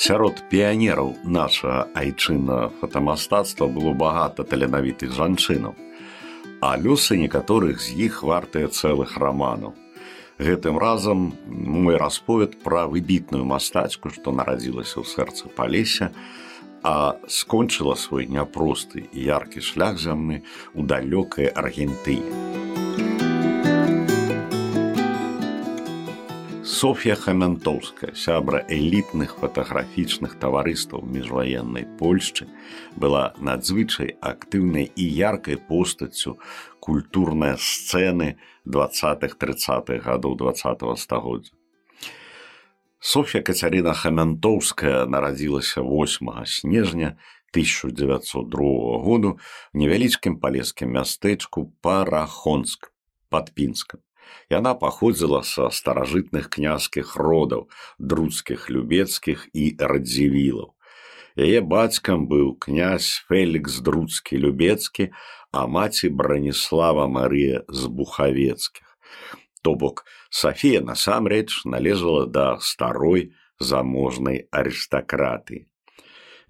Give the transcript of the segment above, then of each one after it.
Сярод піянераў нашага айчына фотамастацтва было багата таленавітых жанчынаў, а лёсы некаторых з іх вартыя цэлых раманаў. Гэтым разам мой расповед пра выбітную мастачку, што нарадзілася ў сэрцы палеся, а скончыла свой няпросты і яркі шлях зямны ў далёкай Аргентыне. Софья Хамянтоўская, сябра элітных фатаграфічных таварыстаў міжваеннай Польшчы, была надзвычай актыўнай і яркай постаццю культурнай сцэны 20-30х гадоў два -го стагоддзя. Софья Кацярына Хамянтоўская нарадзілася 8 снежня 1902 году в невялічкім палескім мястэчку Парахонск под пінскам. Яна паходзіла са старажытных князскіх родаў, друцкіх любецкіх і радзівілаў. Яе бацькам быў князь Фелікс друцкі любецкі, а маці браніслава Марыя з бухавецкіх. То бок Сафія насамрэч належала да старой заможнай арыстакраты.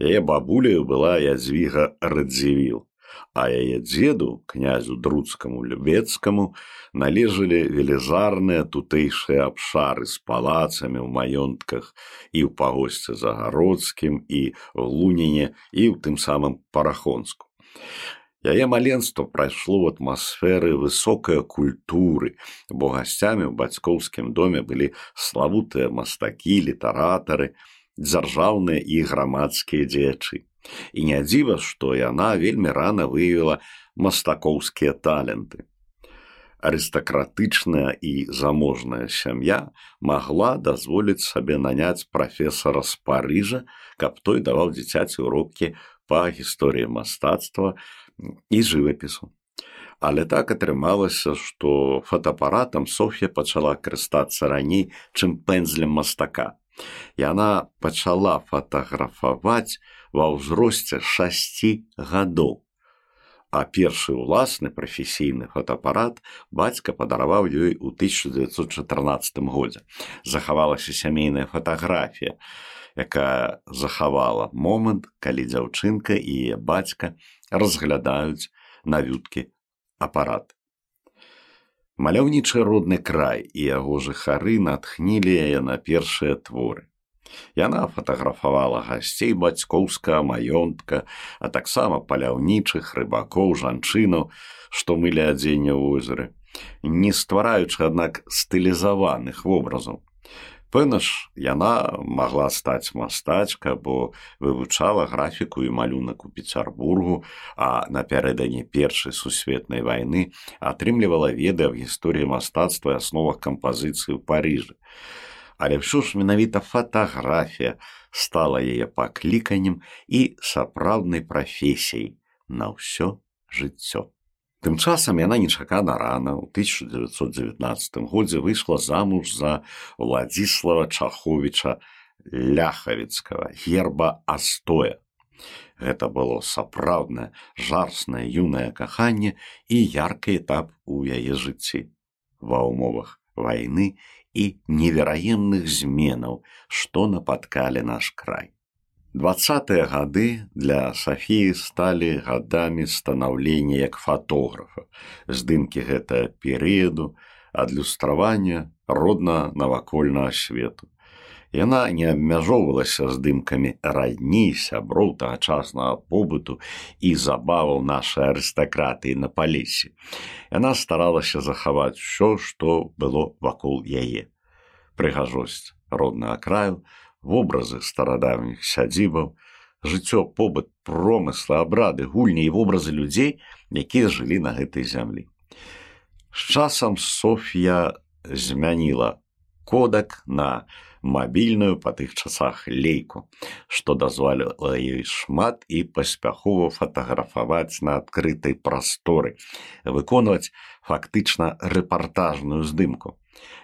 Яе бабуляю была ядзвіга радзівіл а яе дзеду князю друцкаму любецкаму належалі велізарныя тутэйшыя абшары з палацамі ў маёнтках і ў пагосце загародскім і в луніне і ў тым самым парахонску. Яе маленство прайшло ў атмасферы высокай культуры, бо гасцямі ў бацькоўскім доме былі славутыя мастакі, літаратары, дзяржаўныя і грамадскія дзеячы. І не дзіва, што яна вельмі рана выявіла мастакоўскія таленты. Арыстакратычная і заможная сям'я магла дазволіць сабе наняць прафесара з Парыжа, каб той даваў дзіцяці урокі па гісторыі мастацтва і жывапісу. Але так атрымалася, што фотоапаратам Соф'я пачала карыстацца раней, чым пэнзлем мастака. Яна пачала фатаграфаваць ва ўзросце шасці гадоў. А першы ўласны прафесійны фотоапарат бацька падараваў ёй у 1914 годзе. Захавалася сямейная фатаграфія, якая захавала момант, калі дзяўчынка і яе бацька разглядаюць навюткі апарат. Маляўнічы родны край і яго жыхары натхнілі яе на першыя творы. Яна фатаграфавала гасцей бацькоўскага маёнтка, а таксама паляўнічых рыбакоў жанчынаў, што мылі адзенне ў возеры, не ствараючы, аднак стылізаваных вобразаў. Пэўна ж яна магла стаць мастачка, бо вывучала графіку і малюнак у Пецярбургу, а напярэдадні першай сусветнай вайны атрымлівала веды аб гісторыі мастацтва і асновах кампазіцыі ў Парыжы. Але ўсё ж менавіта фатаграфія стала яе пакліканнем і сапраўднай прафесіяй на ўсё жыццё. Тым часам яна нечакана рана ў 1919 годзе выйшла замуж за Владзіслава Чаховича ляхавіцкага герба астоя. Гэта было сапраўднае жарснае юнае каханне і яркі этап у яе жыцці ва ўмовах вайны і невераемных зменаў, што напаткалі наш край. Двадцатыя гады для Сафіі сталі гадамі станаўлення як фатографа, здымкі гэтага перыяду, адлюстравання родна навакольнага свету. Яна не абмяжоўвалася здымкамі радні сяброў тагачаснага побыту і забаваў нашай арыстакратыі на палесе. Яна старалася захаваць усё, што было вакол яе. Прыгажосць роднага краю, вобразы старадаўніх сядзібаў, жыццё побыт промыслы абрады гульні і вобразы людзей, якія жылі на гэтай зямлі. З часам Соф'я змяніла кодак на мабільную па тых часах лейку, што дазволіла ёй шмат і паспяхова фатаграфаваць на адкрытай прасторы, выконваць фактычна рэпартажную здымку.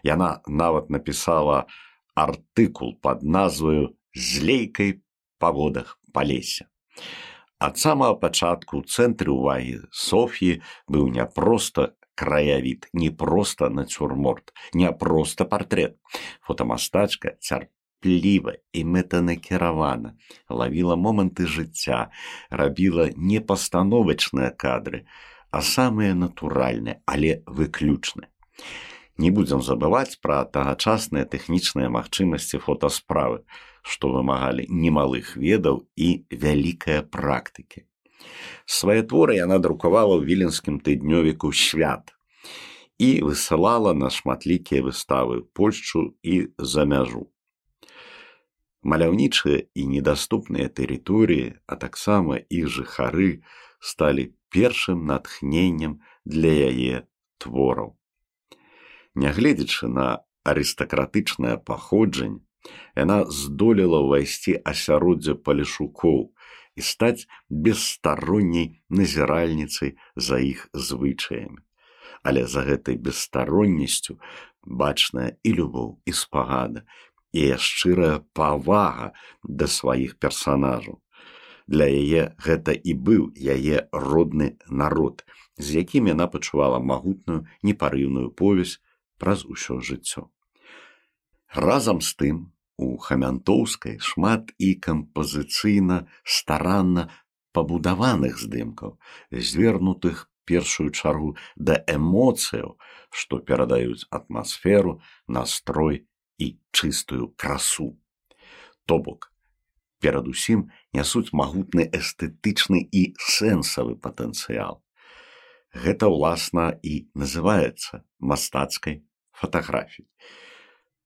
Яна нават напісала, артыкул под назваю злейкай па водах палеся. Ад самага пачатку ў цэнтры ўвагі Соф'і быў не проста краявід, не проста нацюрморт, не проста партрэт. Фотамастачка кмятліва і мэтанакіравана, лавіла моманты жыцця, рабіла не пастановачныя кадры, а самыя натуральныя, але выключныя. Не будзем забываць пра тагачасныя тэхнічныя магчымасці фотасправы, што вымагалі немалых ведаў і вялікая практыкі. Свае творы яна друкавала ў віленскім тыднёвіку свят і высылала на шматлікія выставы Польшчу і за мяжу. Маляўнічыя і недаступныя тэрыторыі, а таксама іх жыхары сталі першым натхненнем для яе твораў. Нягледзячы на арыстакратычнае паходжанне, яна здолела ўвайсці асяроддзе палішукоў і стаць бесстаронняй назіральніцай за іх звычаямі. Але за гэтай бесстароннасцю бачная і любоў і спагада і шчырая павага да сваіх персанажаў. Для яе гэта і быў яе родны народ, з якім яна пачувала магутную непарыўную повязь праз усё жыццё. Разам з тым у хамянтоўскай шмат і кампазіцыйна старанна пабудаваных здымкаў, звернутых першую чаргу да эмоцыяў, што перадаюць атмасферу, настрой і чыстую красу. То бок, перадусім нясуць магутны эстэтычны і сэнсавы патэнцыял. Гэта ўласна і называецца мастацкай фатаграфій.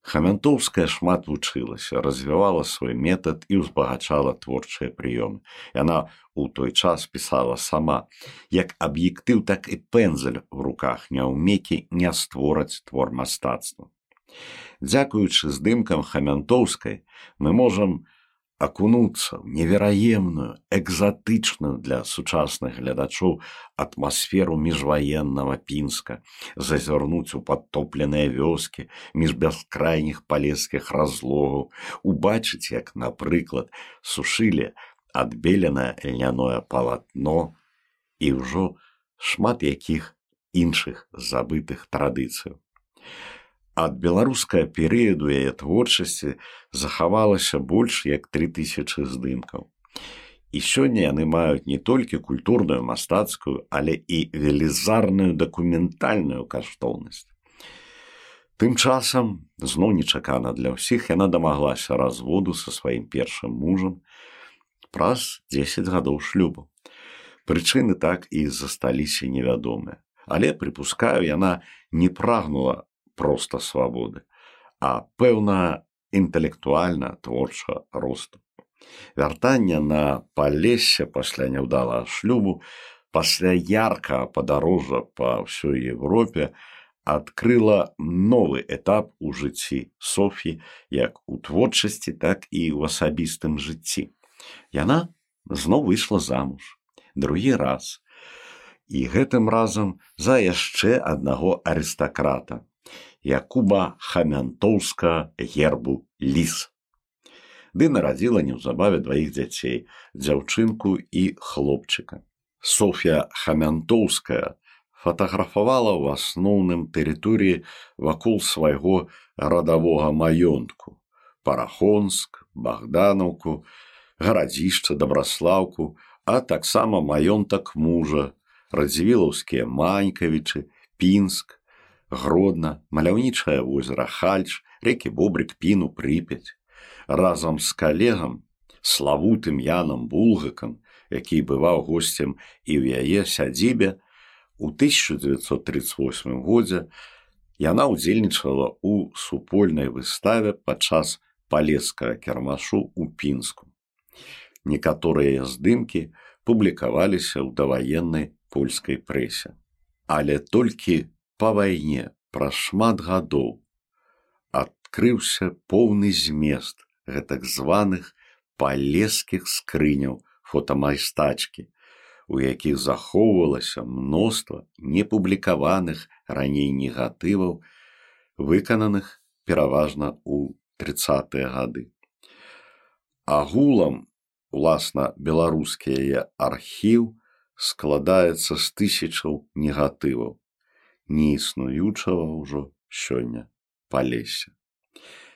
Хамянтоўская шмат вучылася, развівала свой метад і ўзбагачала творчыя прыёмы. Яна ў той час пісала сама, як аб'ектыў, так і пензель у руках няўмекі не створаць твор мастацтва. Дзякуючы здымкам хамянтоўскай мы можам, акунуцца ў невераемную экзатычную для сучасных глядачоў атмасферу міжваеннага пінска зазірнуць у падтопленыя вёскі між бяскрайніх палескіх разлогаў убачыць як напрыклад сушылі адбеленае льняное палатно і ўжо шмат якіх іншых забытых традыцыяў ад беларускага перыяду яе творчасці захавалася больш як тры тысячи здымкаў. І сёння яны маюць не толькі культурную мастацкую, але і велізарную дакументальную каштоўнасць. Тым часам зноў нечакана для ўсіх яна дамаглася разводу са сваім першым мужам праз 10 гадоў шлюбу. Прычыны так і засталіся невядомыя, але прыпускаю, яна не прагнула проста свабоды, а пэўна інтэлектуальна творча росту. Вяртанне на палесе пасля няўдала шлюбу, пасля ярка падарожжа па ўсёй Европе адкрыла новы этап у жыцці Софі як у творчасці, так і ў асабістым жыцці. Яна зноў выйшла замуж другі раз. І гэтым разам за яшчэ аднаго арыстакрата, Якуба хамянтоўска гербу ліс. Ды нарадзіла неўзабаве дваіх дзяцей, дзяўчынку і хлопчыка. Софія хамянтоўская фатаграфавала ў асноўным тэрыторыі вакол свайго радавога маёнтку, парахонск, богданаўку, гарадзішча дабраслаўку, а таксама маёнтак мужа, радзівілаўскія манькавічы, пінск, гродна маляўнічае возера хальч рэкі бобрык піну прыпяць. Разам з калегам славутым янам булгакам які бываў госцем і ў яе сядзібе у 1938 годзе яна ўдзельнічала ў супольнай выставе падчас палескага кірмашу ў пінску. Некаторыя здымкі публікаваліся ў даваеннай польскай прэсе. Але толькі па вайне праз шмат гадоў адкрыўся поўны змест гэтак званых палескіх скрыняў фотамайстачкі, у якіх захоўвалася мноства непублікаваных раней негатываў, выкананых пераважна ў тридцатыя гады. Агулам уласна беларускі яе архіў складаецца з тысячаў негатываў неіснуючага ўжо сёння палесе.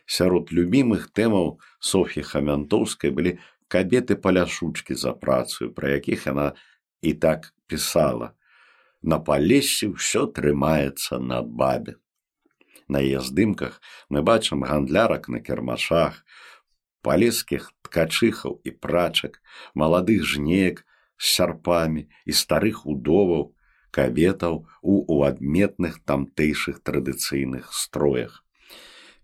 Сярод любімых тэмаў Соф'і Хамянтоўскай былі кабеты паляшучкі за працаю, пра якіх яна і так пісала. На палесе ўсё трымаецца на бабе. На яе здымках мы бачым гандлярак на кірмашах, палескіх ткачыхаў і прачак, маладых жнеек з сярпамі і старых удоваў, кабетаў у у адметных тамтэйшых традыцыйных строях.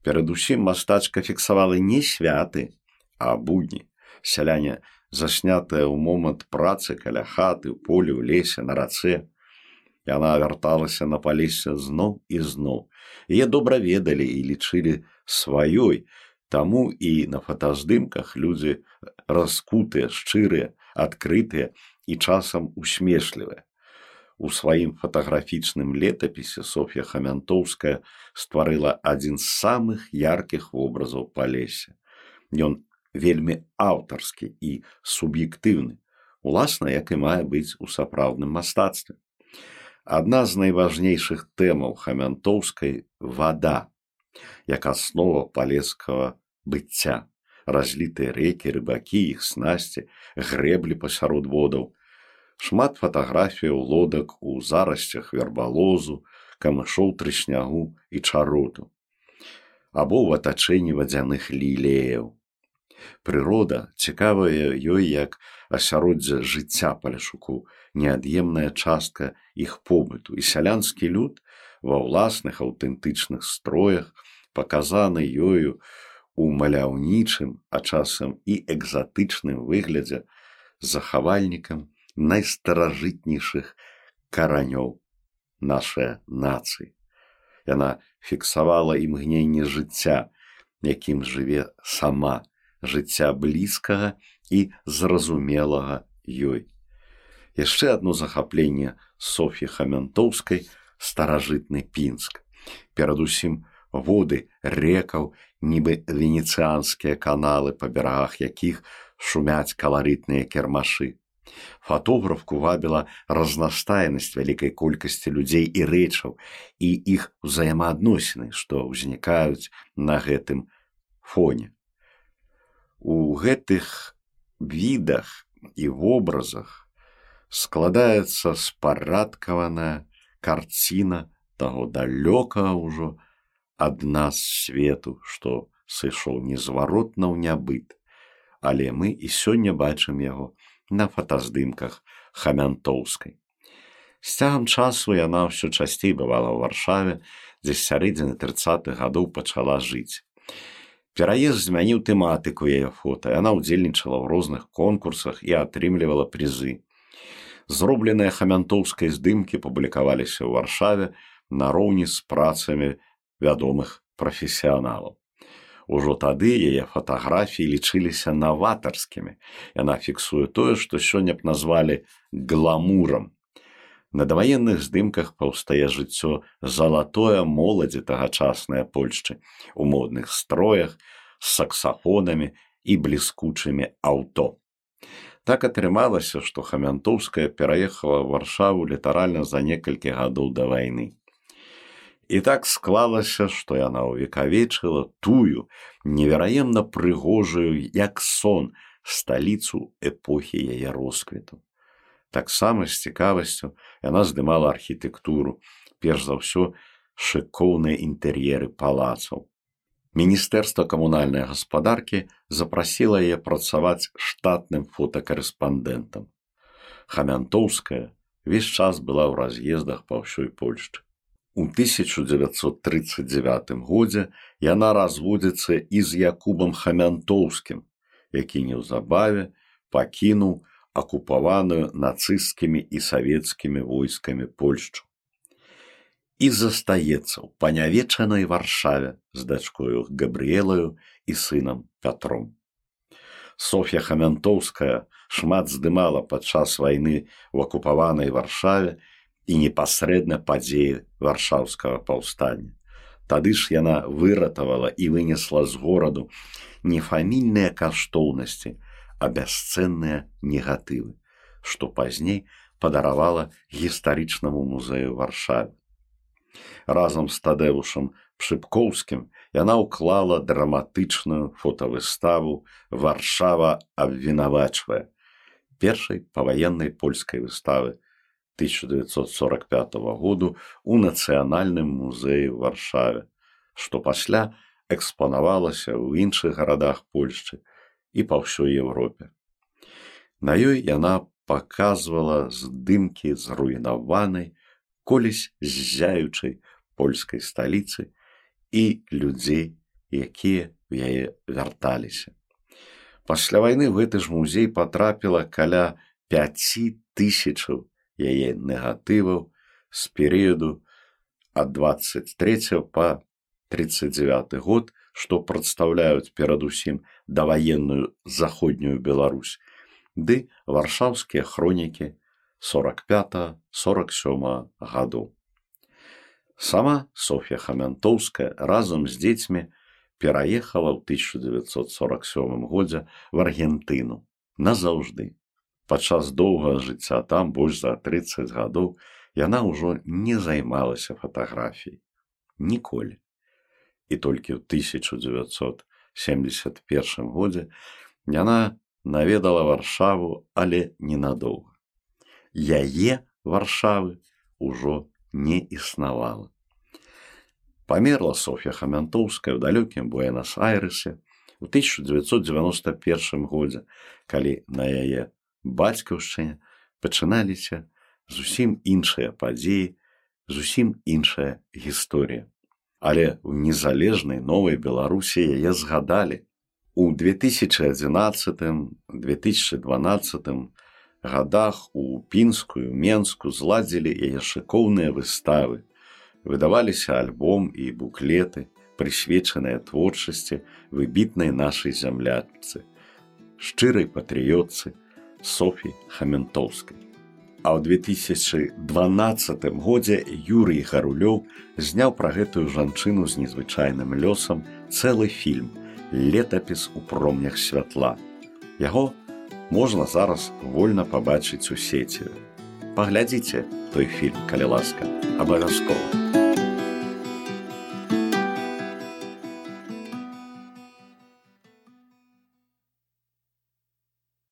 Перадусім мастачка фіксавала не святы, а будні. Сяляне заснятая ў момант працы каля хаты, полі ў лесе на рацэ. Яна вярталася на палесе зноў і зноў. Яе добра ведалі і лічылі сваёй, Таму і на фотаздымках людзі раскутыя, шчырыя, адкрытыя і часам усмешлівыя. У сваім фатаграфічным летапісе Соф'я Хамянтоўская стварыла адзін з самых яркіх вобразаў па лесе. Ён вельмі аўтарскі і суб'ектыўны, уласна, як і мае быць у сапраўдным мастацтве. Адна з найважнейшых тэмаў хамянтоўскай вада, як аснова палескага быцця, разлітыя рэкі, рыбакі, іх снасці, грэблі пасярод водаў, шмат фатаграфіяў лодак у зарасцях вербалозу, камышоў трыснягу і чароту, або ў атачэнні вадзяных лілеяў. Прырода цікавая ёй як асяроддзе жыцця паляшуку, неад'емная частка іх побыту і сялянскі люд ва ўласных аўтэнтычных строях паказаны ёю у маляўнічым, а часам і экзатычным выглядзе захавальнікам найстаражытнейшых каранёў нашай нацыі. Яна фіксавала імгненне жыцця, якім жыве сама жыцця блізкага і зразумелага ёй. Яшчэ адно захапленне Соф'і Хамянтоўскай старажытны пінск. Перадусім воды рэкаў, нібы венецыянскія каналы, па берагах якіх шумяць каларытныя кірмашы. Фатографку вабіла разнастайнасць вялікай колькасці людзей і рэчаў і іх узаемаадносіны, што ўзнікаюць на гэтым фоне. У гэтых відах і вобразах складаецца спарадкаваная карціна таго далёкага ўжо ад нас свету, што сышоў незваротна ў нябыт, але мы і сёння бачым яго на фотаздымках хамянтоўскай. З цягам часу яна ўсё часцей бывала ў варшаве, дзе з сярэдзіны тридцатых гадоў пачала жыць. Пераезд змяніў тэматыку яе фота, яна ўдзельнічала ў розных конкурсах і атрымлівала прызы. Зробленыя хамянтоўскай здымкі публікаваліся ў варшаве нароўні з працамі вядомых прафесіяналаў. Ужо тады яе фатаграфіі лічыліся наватарскімі. Яна фіксуе тое, што сёння б назвалі гламурам. На даваенных здымках паўстае жыццё залатое моладзі тагачаснай Польшчы у модных строях з саксафонамі і бліскучымі аўто. Так атрымалася, што хамянтоўская пераехала варшаву літаральна за некалькі гадоў да вайны. І так склалася, што яна ўвекавечыла тую невераемна прыгожую, як сон сталіцу эпохі яе росквіту. Таксама з цікавасцю яна здымала архітэктуру, перш за ўсё шыкоўныя інтэр'еры палацаў. Міністэрства камунальнай гаспадаркі запрасіла яе працаваць штатным фотакарэспандэнтам. Хамянтоўская весь час была ў раз'ездах па ўсёй Польшчы. У 1939 годзе яна разводзіцца і з Якубам Хамянтоўскім, які неўзабаве пакінуў акупаваную нацысцкімі і савецкімі войскамі Польшчу. І застаецца ў панявечанай варшаве з дачкою Габрыелаю і сынам Пятром. Соф'я Хамянтоўская шмат здымала падчас вайны ў акупаванай варшаве і непасрэдна падзеі варшаўскага паўстання. Тады ж яна выратавала і вынесла з гораду не фамільныя каштоўнасці, а бясцэнныя негатывы, што пазней падаравала гістарычнаму музею варшавы. Разам з тадэвушам Пшыпкоўскім яна ўклала драматычную фотавыставу варшава абвінавачвае першай паваеннай польскай выставы 1945 году у нацыянальным музеі варшаве што пасля экспанавалася ў іншых гарадах польшчы і па ўсёй Еўропе на ёй яна паказвала здымкі зруйнаванай колісь ззяючай польскай сталіцы і людзей, якія в яе вярталіся. Пасля вайны гэты ж музей потрапіла каля 5 тысячаў яе негатываў з перыяду ад 23 по 39 год, што прадстаўляюць перадусім даваенную заходнюю Беларусь, ды варшаўскія хронікі 45-47 гадоў. Сама Софья Хамянтоўская разам з дзецьмі пераехала ў 1947 годзе в Аргентыну назаўжды. Падчас доўгага жыцця там больш за 30 гадоў яна ўжо не займалася фатаграфіяй ніколі. І толькі ў 1971 годзе яна наведала варшаву, але ненадоўга. Яе варшавы ўжо не існавала. Памерла Софья Хамянтоўская ў далёкім Буэнас-Айресе у 1991 годзе, калі на яе бацькаўшчыне пачыналіся зусім іншыя падзеі, зусім іншая гісторыя. Але ў незалежнай новай Беларусі яе згадалі. У 2011-2012 гадах у пінскую менску зладзілі яе шыкоўныя выставы выдаваліся альбом і буклеты прысвечаныя творчасці выбітнай нашай зямляцы шчырай патрыётцы софі хаментоўскай а ў 2012 годзе юрый гарулёў зняў пра гэтую жанчыну з незвычайным лёсам цэлы фільм летапіс у промнях святла яго можна зараз вольна пабачыць у сеці. Паглядзіце той фільм, калі ласка, абавязкова.